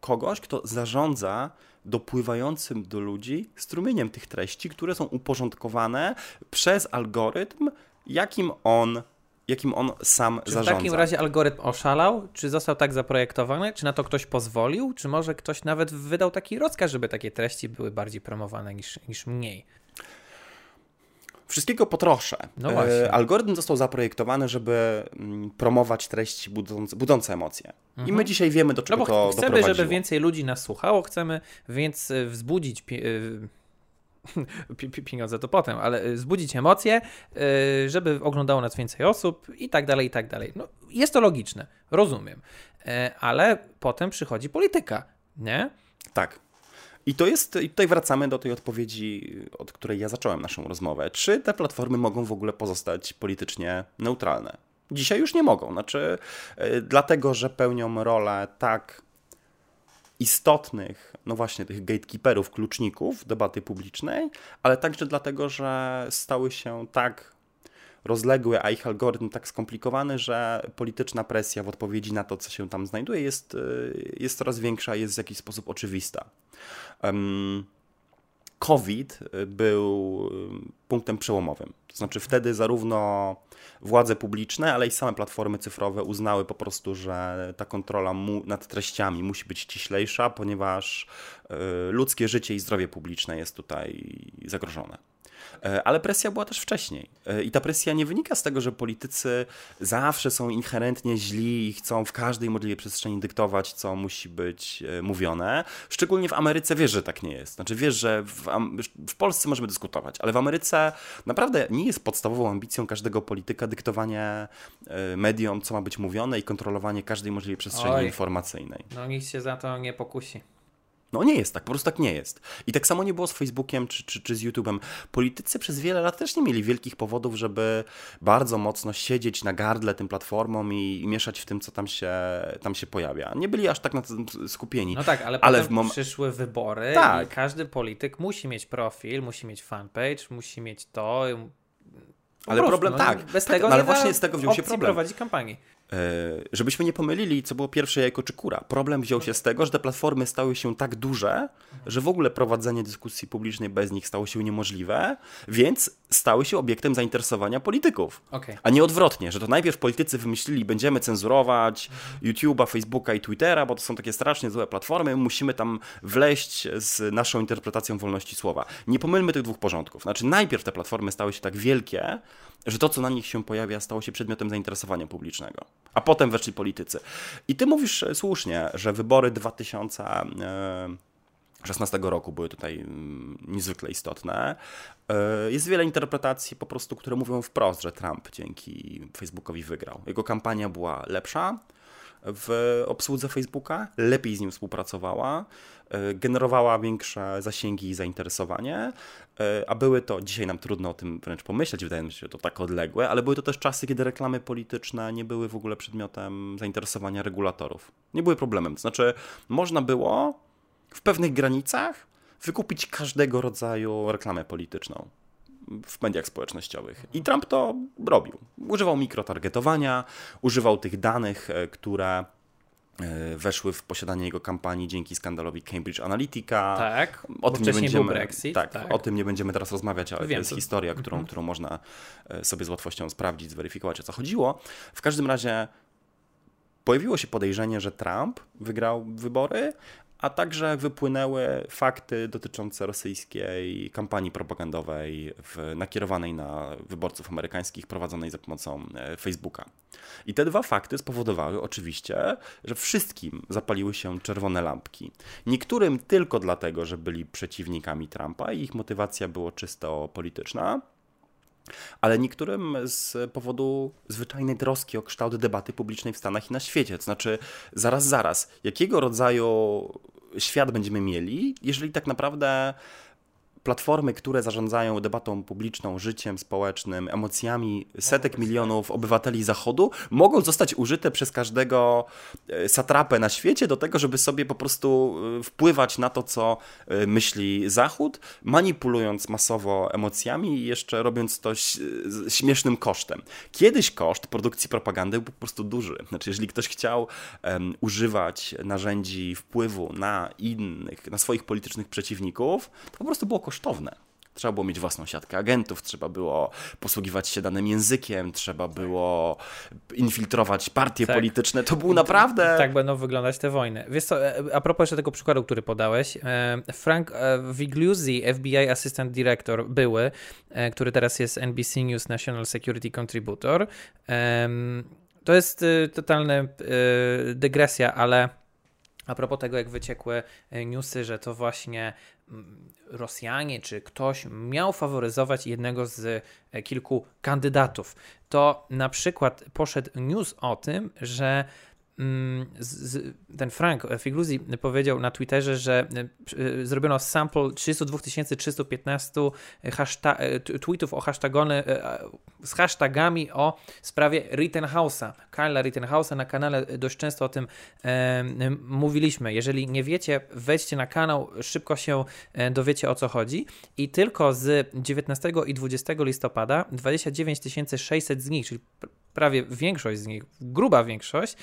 A: kogoś, kto zarządza dopływającym do ludzi strumieniem tych treści, które są uporządkowane przez algorytm, jakim on jakim on sam
B: czy
A: zarządza.
B: W takim razie algorytm oszalał? Czy został tak zaprojektowany? Czy na to ktoś pozwolił? Czy może ktoś nawet wydał taki rozkaz, żeby takie treści były bardziej promowane niż, niż mniej?
A: Wszystkiego po trosze.
B: No właśnie.
A: Algorytm został zaprojektowany, żeby mm, promować treści budzące, budzące emocje. Mhm. I my dzisiaj wiemy, do czego no bo to
B: chcemy,
A: doprowadziło.
B: żeby więcej ludzi nas słuchało, chcemy więc e, wzbudzić [LAUGHS] pieniądze to potem, ale y, zbudzić emocje, y, żeby oglądało nas więcej osób i tak dalej, i tak dalej. No, jest to logiczne, rozumiem, e, ale potem przychodzi polityka, nie?
A: Tak. I to jest, i tutaj wracamy do tej odpowiedzi, od której ja zacząłem naszą rozmowę. Czy te platformy mogą w ogóle pozostać politycznie neutralne? Dzisiaj już nie mogą. Znaczy, dlatego, że pełnią rolę tak istotnych, no właśnie, tych gatekeeperów, kluczników debaty publicznej, ale także dlatego, że stały się tak rozległe, a ich algorytm tak skomplikowany, że polityczna presja w odpowiedzi na to, co się tam znajduje, jest, y, jest coraz większa, jest w jakiś sposób oczywista. COVID był punktem przełomowym. To znaczy wtedy zarówno władze publiczne, ale i same platformy cyfrowe uznały po prostu, że ta kontrola nad treściami musi być ściślejsza, ponieważ y, ludzkie życie i zdrowie publiczne jest tutaj zagrożone. E, ale presja była też wcześniej. E, I ta presja nie wynika z tego, że politycy zawsze są inherentnie źli i chcą w każdej możliwej przestrzeni dyktować, co musi być e, mówione. Szczególnie w Ameryce wiesz, że tak nie jest. Znaczy wiesz, że w, w Polsce możemy dyskutować, ale w Ameryce naprawdę nie jest podstawową ambicją każdego polityka dyktowanie mediom, co ma być mówione i kontrolowanie każdej możliwej przestrzeni Oj, informacyjnej.
B: No nikt się za to nie pokusi.
A: No nie jest tak, po prostu tak nie jest. I tak samo nie było z Facebookiem czy, czy, czy z YouTube'em. Politycy przez wiele lat też nie mieli wielkich powodów, żeby bardzo mocno siedzieć na gardle tym platformom i, i mieszać w tym, co tam się, tam się pojawia. Nie byli aż tak na tym skupieni.
B: No tak, ale, ale potem mom... przyszły wybory tak. i każdy polityk musi mieć profil, musi mieć fanpage, musi mieć to.
A: Po ale prostu, problem no, tak. Bez tak, tego ale właśnie z tego wziął się problem.
B: prowadzić kampanii.
A: E, żebyśmy nie pomylili, co było pierwsze jajko czy kura. Problem wziął się z tego, że te platformy stały się tak duże, że w ogóle prowadzenie dyskusji publicznej bez nich stało się niemożliwe, więc stały się obiektem zainteresowania polityków. Okay. A nie odwrotnie, że to najpierw politycy wymyślili, będziemy cenzurować YouTube'a, Facebooka i Twittera, bo to są takie strasznie złe platformy, musimy tam wleść z naszą interpretacją wolności słowa. Nie pomylmy tych dwóch porządków. Znaczy, najpierw te platformy stały się tak wielkie, że to, co na nich się pojawia, stało się przedmiotem zainteresowania publicznego. A potem weszli politycy. I ty mówisz słusznie, że wybory 2000. Yy, 16 roku były tutaj mm, niezwykle istotne. E, jest wiele interpretacji po prostu, które mówią wprost, że Trump dzięki Facebookowi wygrał. Jego kampania była lepsza w obsłudze Facebooka, lepiej z nim współpracowała, e, generowała większe zasięgi i zainteresowanie, e, a były to, dzisiaj nam trudno o tym wręcz pomyśleć, wydaje mi się, że to tak odległe, ale były to też czasy, kiedy reklamy polityczne nie były w ogóle przedmiotem zainteresowania regulatorów. Nie były problemem, to znaczy można było w pewnych granicach wykupić każdego rodzaju reklamę polityczną w mediach społecznościowych. I Trump to robił. Używał mikrotargetowania, używał tych danych, e, które e, weszły w posiadanie jego kampanii dzięki skandalowi Cambridge Analytica.
B: Tak, o tym nie będziemy, Brexit.
A: Tak, tak, o tym nie będziemy teraz rozmawiać, ale Wiem, to jest to... historia, którą, mhm. którą można e, sobie z łatwością sprawdzić, zweryfikować, o co chodziło. W każdym razie pojawiło się podejrzenie, że Trump wygrał wybory, a także wypłynęły fakty dotyczące rosyjskiej kampanii propagandowej w, nakierowanej na wyborców amerykańskich prowadzonej za pomocą e, Facebooka. I te dwa fakty spowodowały oczywiście, że wszystkim zapaliły się czerwone lampki. Niektórym tylko dlatego, że byli przeciwnikami Trumpa i ich motywacja była czysto polityczna, ale niektórym z powodu zwyczajnej troski o kształt debaty publicznej w Stanach i na świecie. To znaczy, zaraz, zaraz, jakiego rodzaju świat będziemy mieli, jeżeli tak naprawdę platformy, które zarządzają debatą publiczną, życiem społecznym, emocjami setek milionów obywateli Zachodu, mogą zostać użyte przez każdego e, satrapę na świecie do tego, żeby sobie po prostu e, wpływać na to, co e, myśli Zachód, manipulując masowo emocjami i jeszcze robiąc to śmiesznym kosztem. Kiedyś koszt produkcji propagandy był po prostu duży. Znaczy, jeżeli ktoś chciał um, używać narzędzi wpływu na innych, na swoich politycznych przeciwników, to po prostu było kosztowe kosztowne. Trzeba było mieć własną siatkę agentów, trzeba było posługiwać się danym językiem, trzeba było infiltrować partie tak. polityczne. To był naprawdę.
B: Tak będą wyglądać te wojny. Wiesz co, e, a propos jeszcze tego przykładu, który podałeś, e, Frank e, Vigliuzzi, FBI Assistant Director, były, który teraz jest NBC News National Security Contributor. To jest totalna dygresja, ale a propos tego, jak wyciekły newsy, że to właśnie mm, Rosjanie czy ktoś miał faworyzować jednego z e, kilku kandydatów, to na przykład poszedł news o tym, że Mm, z, ten Frank Figluzzi powiedział na Twitterze, że e, zrobiono sample 32 315 tweetów o hashtagony, e, z hashtagami o sprawie Rittenhausa, Kyla Rittenhausa. Na kanale dość często o tym e, mówiliśmy. Jeżeli nie wiecie, wejdźcie na kanał, szybko się e, dowiecie o co chodzi. I tylko z 19 i 20 listopada 29 600 z nich, czyli prawie większość z nich, gruba większość,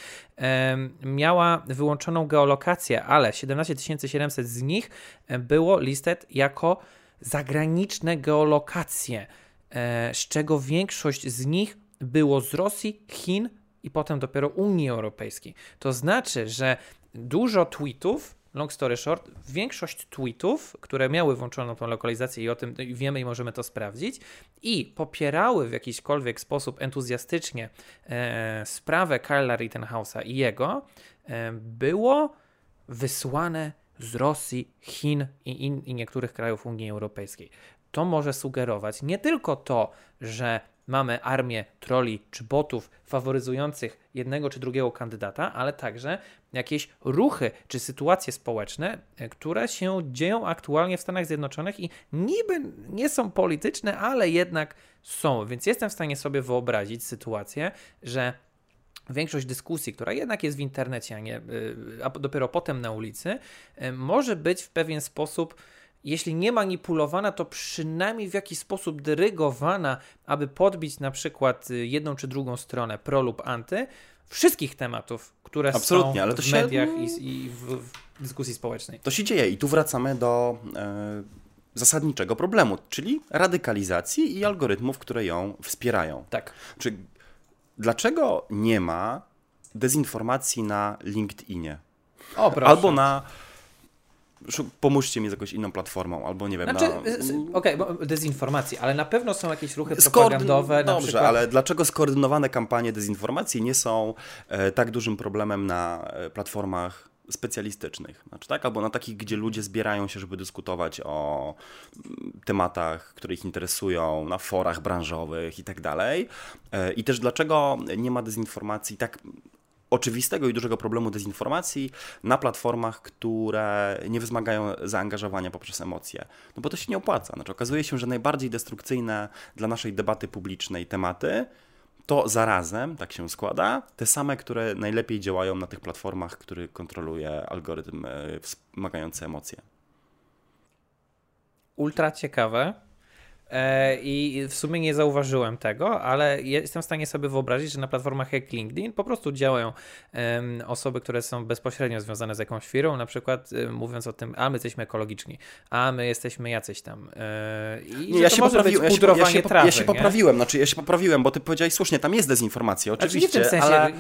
B: miała wyłączoną geolokację, ale 17 700 z nich było listed jako zagraniczne geolokacje, e, z czego większość z nich było z Rosji, Chin i potem dopiero Unii Europejskiej. To znaczy, że dużo tweetów long story short, większość tweetów, które miały włączoną tą lokalizację i o tym wiemy i możemy to sprawdzić, i popierały w jakiśkolwiek sposób entuzjastycznie e, sprawę Kyla Rittenhouse'a i jego, e, było wysłane z Rosji, Chin i, in, i niektórych krajów Unii Europejskiej. To może sugerować nie tylko to, że mamy armię troli czy botów faworyzujących jednego czy drugiego kandydata, ale także jakieś ruchy czy sytuacje społeczne, e, które się dzieją aktualnie w Stanach Zjednoczonych i niby nie są polityczne, ale jednak są. Więc jestem w stanie sobie wyobrazić sytuację, że większość dyskusji, która jednak jest w internecie, a, nie, y, a dopiero potem na ulicy, y, może być w pewien sposób jeśli nie manipulowana, to przynajmniej w jakiś sposób dyrygowana, aby podbić na przykład y, jedną czy drugą stronę, pro lub anty, wszystkich tematów, które
A: Absolutnie,
B: są
A: ale to
B: w
A: się...
B: mediach i, i w, w, dyskusji społecznej.
A: To się dzieje i tu wracamy do e, zasadniczego problemu, czyli radykalizacji i algorytmów, które ją wspierają.
B: Tak.
A: Czy dlaczego nie ma dezinformacji na LinkedInie?
B: O, proszę.
A: Albo na pomóżcie mi z jakąś inną platformą, albo nie wiem.
B: Znaczy,
A: na...
B: Okej, okay, dezinformacji, ale na pewno są jakieś ruchy propagandowe.
A: Dobrze,
B: przykład...
A: ale dlaczego skoordynowane kampanie dezinformacji nie są e, tak dużym problemem na e, platformach specjalistycznych, znaczy, tak? albo na takich, gdzie ludzie zbierają się, żeby dyskutować o mm, tematach, które ich interesują, na forach branżowych i tak dalej. E, I też dlaczego nie ma dezinformacji tak oczywistego i dużego problemu dezinformacji na platformach, które nie wymagają zaangażowania poprzez emocje. No bo to się nie opłaca. Znaczy, okazuje się, że najbardziej destrukcyjne dla naszej debaty publicznej tematy to zarazem, tak się składa, te same, które najlepiej działają na tych platformach, który kontroluje algorytm e, wspomagający emocje.
B: Ultra ciekawe. E, I w sumie nie zauważyłem tego, ale jestem w stanie sobie wyobrazić, że na platformach jak LinkedIn po prostu działają osoby, które są bezpośrednio związane z jakąś firmą, na przykład um, mówiąc o tym, a my jesteśmy ekologiczni, a my jesteśmy jacyś tam. E, I nie,
A: ja się poprawiłem, ja się, ja się, trawy, ja się poprawiłem, znaczy ja się poprawiłem, bo ty powiedziałeś słusznie, tam jest dezinformacja, oczywiście, znaczy, w tym sensie, ale,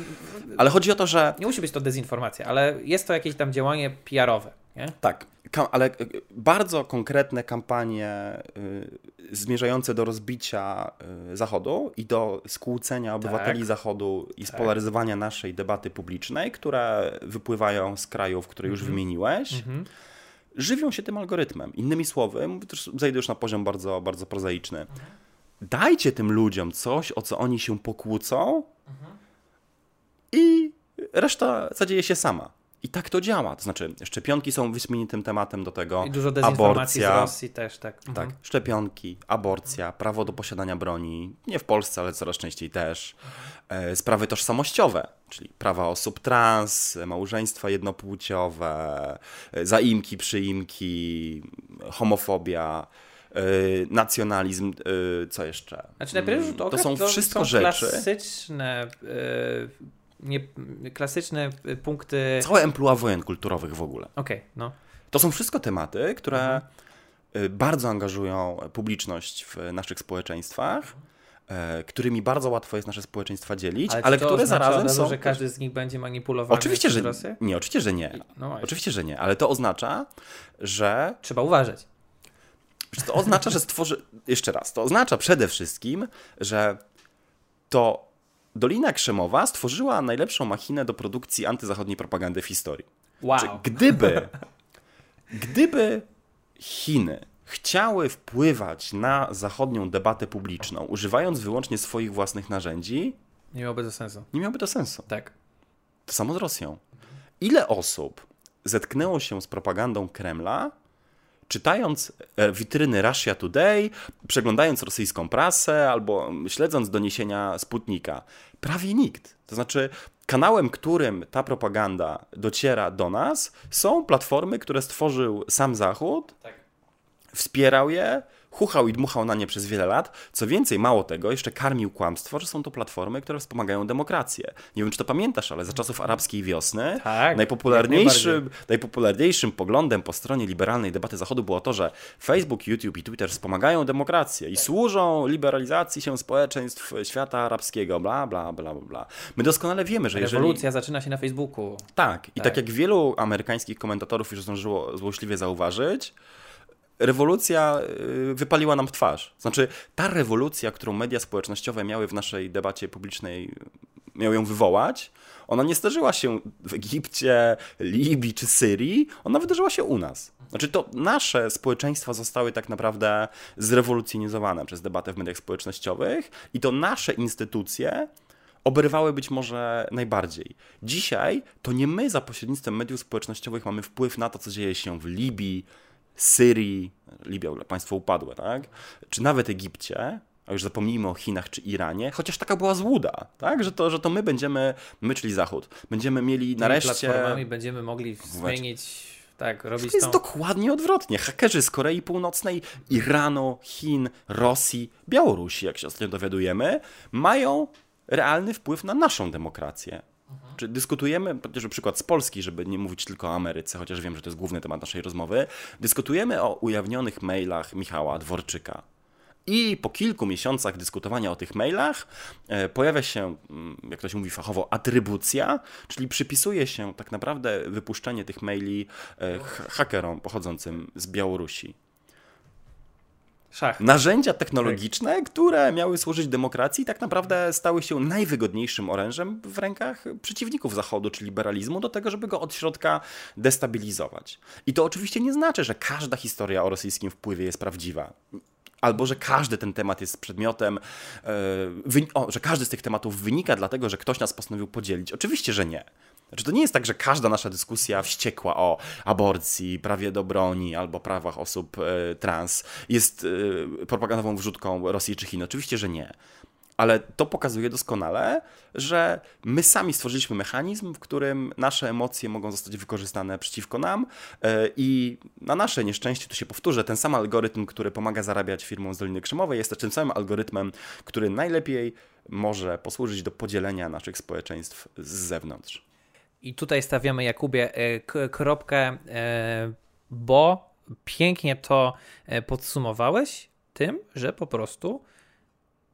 A: ale chodzi o to, że...
B: Nie musi być to dezinformacja, ale jest to jakieś tam działanie PR-owe. Nie?
A: Tak, ale e, bardzo konkretne kampanie y, zmierzające do rozbicia y, Zachodu i do skłócenia obywateli tak. Zachodu i tak. spolaryzowania tak. naszej debaty publicznej, które wypływają z krajów, które już mhm. wymieniłeś, mhm. żywią się tym algorytmem. Innymi słowy, zejdę już na poziom bardzo, bardzo prozaiczny. Mhm. Dajcie tym ludziom coś, o co oni się pokłócą i reszta zadzieje się sama. I tak to działa. To znaczy, szczepionki są wyśmienitym tematem do tego.
B: I dużo dezinformacji aborcja, z Rosji też, tak.
A: Mhm. Tak, szczepionki, aborcja, prawo do posiadania broni, nie w Polsce, ale coraz częściej też. E, sprawy tożsamościowe, czyli prawa osób trans, małżeństwa jednopłciowe, e, zaimki, przyimki, homofobia e, nacjonalizm, co jeszcze?
B: Znaczy, na pierwszy rzut oka
A: to są
B: to
A: wszystko
B: są
A: rzeczy.
B: klasyczne nie, klasyczne punkty.
A: Całe emploi wojen kulturowych w ogóle.
B: Okej, okay, no.
A: To są wszystko tematy, które mhm. Y, bardzo angażują publiczność w naszych społeczeństwach e, którymi bardzo łatwo jest nasze społeczeństwa dzielić, ale, ale które zarazem są.
B: że każdy z nich będzie manipulowany
A: oczywiście, że Nie, oczywiście, że nie. No oczywiście, że nie, ale to oznacza, że.
B: Trzeba uważać.
A: To oznacza, że stworzy. Jeszcze raz, to oznacza przede wszystkim, że to Dolina Krzemowa stworzyła najlepszą machinę do produkcji antyzachodniej propagandy w historii.
B: Wow.
A: Czy gdyby, [LAUGHS] gdyby Chiny chciały wpływać na zachodnią debatę publiczną, używając wyłącznie swoich własnych narzędzi,
B: nie miałoby to sensu.
A: Nie miałoby to sensu.
B: Tak.
A: To samo z Rosją. Ile osób zetknęło się z propagandą Kremla, czytając e, witryny Russia Today, przeglądając rosyjską prasę albo śledząc doniesienia Sputnika. Prawie nikt. To znaczy, kanałem, którym ta propaganda dociera do nas, są platformy, które stworzył sam Zachód, tak. wspierał je, chuchał i dmuchał na nie przez wiele lat. Co więcej, mało tego, jeszcze karmił kłamstwo, że są to platformy, które wspomagają demokrację. Nie wiem, czy to pamiętasz, ale za czasów arabskiej wiosny
B: tak,
A: najpopularniejszym, najpopularniejszym poglądem po stronie liberalnej debaty Zachodu było to, że Facebook, YouTube i Twitter wspomagają demokrację i służą liberalizacji się społeczeństw świata arabskiego, bla, bla, bla, bla. My doskonale wiemy, że
B: jeżeli... Rewolucja zaczyna się na Facebooku.
A: Tak, i tak, tak jak wielu amerykańskich komentatorów już zdążyło złośliwie zauważyć, rewolucja y, wypaliła nam twarz. Znaczy, ta rewolucja, którą media społecznościowe miały w naszej debacie publicznej miał ją wywołać, ona nie zdarzyła się w Egipcie, Libii czy Syrii, ona wydarzyła się u nas. Znaczy to nasze społeczeństwa zostały tak naprawdę zrewolucjonizowane przez debatę w mediach społecznościowych i to nasze instytucje oberwały być może najbardziej. Dzisiaj to nie my za pośrednictwem mediów społecznościowych mamy wpływ na to, co dzieje się w Libii, Syrii, Libia, państwo upadłe, tak? Czy nawet Egipcie, a już zapomnijmy o Chinach czy Iranie, chociaż taka była złuda, tak? że, to, że to my będziemy, my czyli Zachód, będziemy mieli nareszcie...
B: platformami będziemy mogli zmienić, tak, robić
A: to. jest dokładnie odwrotnie. Hakerzy z Korei Północnej, Iranu, Chin, Rosji, Białorusi, jak się ostatnio dowiadujemy, mają realny wpływ na naszą demokrację. Mhm. Czy dyskutujemy, chociażby przykład z Polski, żeby nie mówić tylko o Ameryce, chociaż wiem, że to jest główny temat naszej rozmowy, dyskutujemy o ujawnionych mailach Michała Dworczyka. I po kilku miesiącach dyskutowania o tych mailach e, pojawia się, mm, jak to się mówi fachowo, atrybucja, czyli przypisuje się tak naprawdę wypuszczenie tych maili e, hakerom pochodzącym z Białorusi.
B: Szach.
A: Narzędzia technologiczne, które miały służyć demokracji, tak naprawdę stały się najwygodniejszym orężem w rękach przeciwników Zachodu czy liberalizmu do tego, żeby go od środka destabilizować. I to oczywiście nie znaczy, że każda historia o rosyjskim wpływie jest prawdziwa albo że każdy ten temat jest przedmiotem, e, o, że każdy z tych tematów wynika dlatego, że ktoś nas postanowił podzielić. Oczywiście, że nie. Znaczy, to nie jest tak, że każda nasza dyskusja wściekła o aborcji, prawie do broni albo prawach osób e, trans jest e, propagandową wrzutką Rosji czy Chin. Oczywiście, że nie. Ale to pokazuje doskonale, że my sami stworzyliśmy mechanizm, w którym nasze emocje mogą zostać wykorzystane przeciwko nam e, i na nasze nieszczęście, to się powtórzę, ten sam algorytm, który pomaga zarabiać firmom z Doliny Krzemowej jest tym samym algorytmem, który najlepiej może posłużyć do podzielenia naszych społeczeństw z zewnątrz.
B: I tutaj stawiamy Jakubie e, kropkę, e, bo pięknie to podsumowałeś tym, że po prostu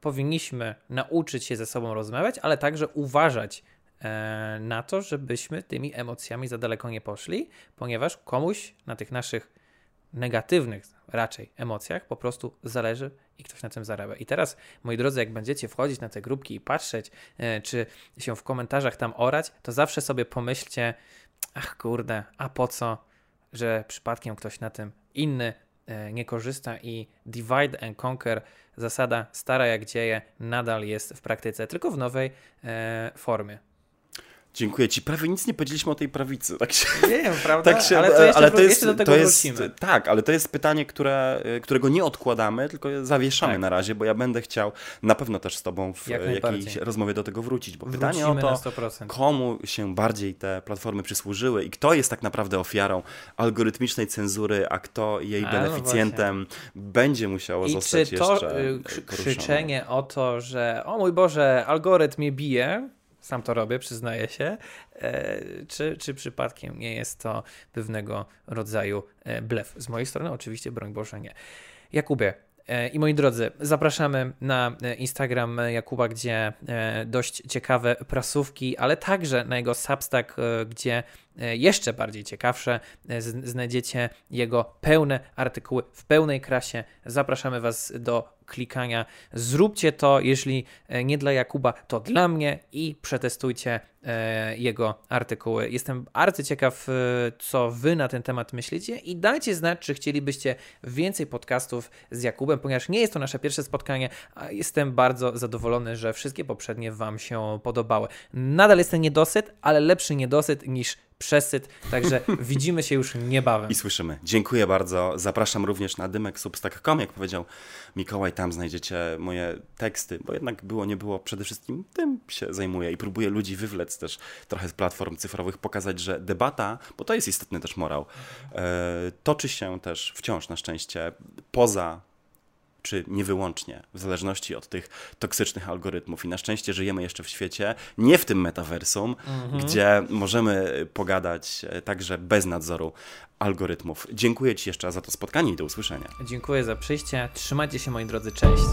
B: powinniśmy nauczyć się ze sobą rozmawiać, ale także uważać e, na to, żebyśmy tymi emocjami za daleko nie poszli, ponieważ komuś na tych naszych negatywnych raczej emocjach po prostu zależy i ktoś na tym zarabia. I teraz, moi drodzy, jak będziecie wchodzić na te grupki i patrzeć, e, czy się w komentarzach tam orać, to zawsze sobie pomyślcie, ach kurde, a po co, że przypadkiem ktoś na tym inny e, nie korzysta i divide and conquer zasada stara jak dzieje nadal jest w praktyce, tylko w nowej e, formie.
A: Dziękuję ci. Prawie nic nie powiedzieliśmy o tej prawicy. Tak się,
B: Wiem, prawda? Tak się, ale to, jeszcze, ale to jest, do tego to jest, wrócimy.
A: Tak, ale to jest pytanie, które, którego nie odkładamy, tylko zawieszamy tak. na razie, bo ja będę chciał na pewno też z tobą w Jak jakiejś rozmowie do tego wrócić. Bo Wrócimy pytanie o to, komu się bardziej te platformy przysłużyły i kto jest tak naprawdę ofiarą algorytmicznej cenzury, a kto jej a, no beneficjentem no będzie musiało I zostać czy to jeszcze y,
B: krzyczenie o to, że o mój Boże, algorytm mnie bije, sam to robię, przyznaję się, e, czy, czy przypadkiem nie jest to pewnego rodzaju e, blef. Z mojej strony oczywiście, broń Boże, nie. Jakubie, e, i moi drodzy, zapraszamy na Instagram Jakuba, gdzie dość ciekawe prasówki, ale także na jego Substack, gdzie jeszcze bardziej ciekawsze znajdziecie jego pełne artykuły w pełnej krasie. Zapraszamy Was do klikania. Zróbcie to, jeśli e, nie dla Jakuba, to dla mnie i przetestujcie e, jego artykuły. Jestem bardzo ciekaw, e, co wy na ten temat myślicie i dajcie znać, czy chcielibyście więcej podcastów z Jakubem, ponieważ nie jest to nasze pierwsze spotkanie, a jestem bardzo zadowolony, że wszystkie poprzednie wam się podobały. Nadal jest ten niedosyt, ale lepszy niedosyt niż przesyt, także [LAUGHS] widzimy się już niebawem.
A: I słyszymy. Dziękuję bardzo. Zapraszam również na dymek substack.com, jak powiedział Mikołaj, tam znajdziecie moje teksty, bo jednak było, nie było, przede wszystkim tym się zajmuję i próbuję ludzi wywlec też trochę z platform cyfrowych, pokazać, że debata, bo to jest istotny też morał, e, toczy się też wciąż na szczęście poza czy nie wyłącznie, w zależności od tych toksycznych algorytmów. I na szczęście żyjemy jeszcze w świecie, nie w tym metaversum, mhm. gdzie możemy pogadać e, także bez nadzoru algorytmów. Dziękuję Ci jeszcze za to spotkanie i do usłyszenia.
B: Dziękuję za przyjście. Trzymajcie się moi drodzy, cześć.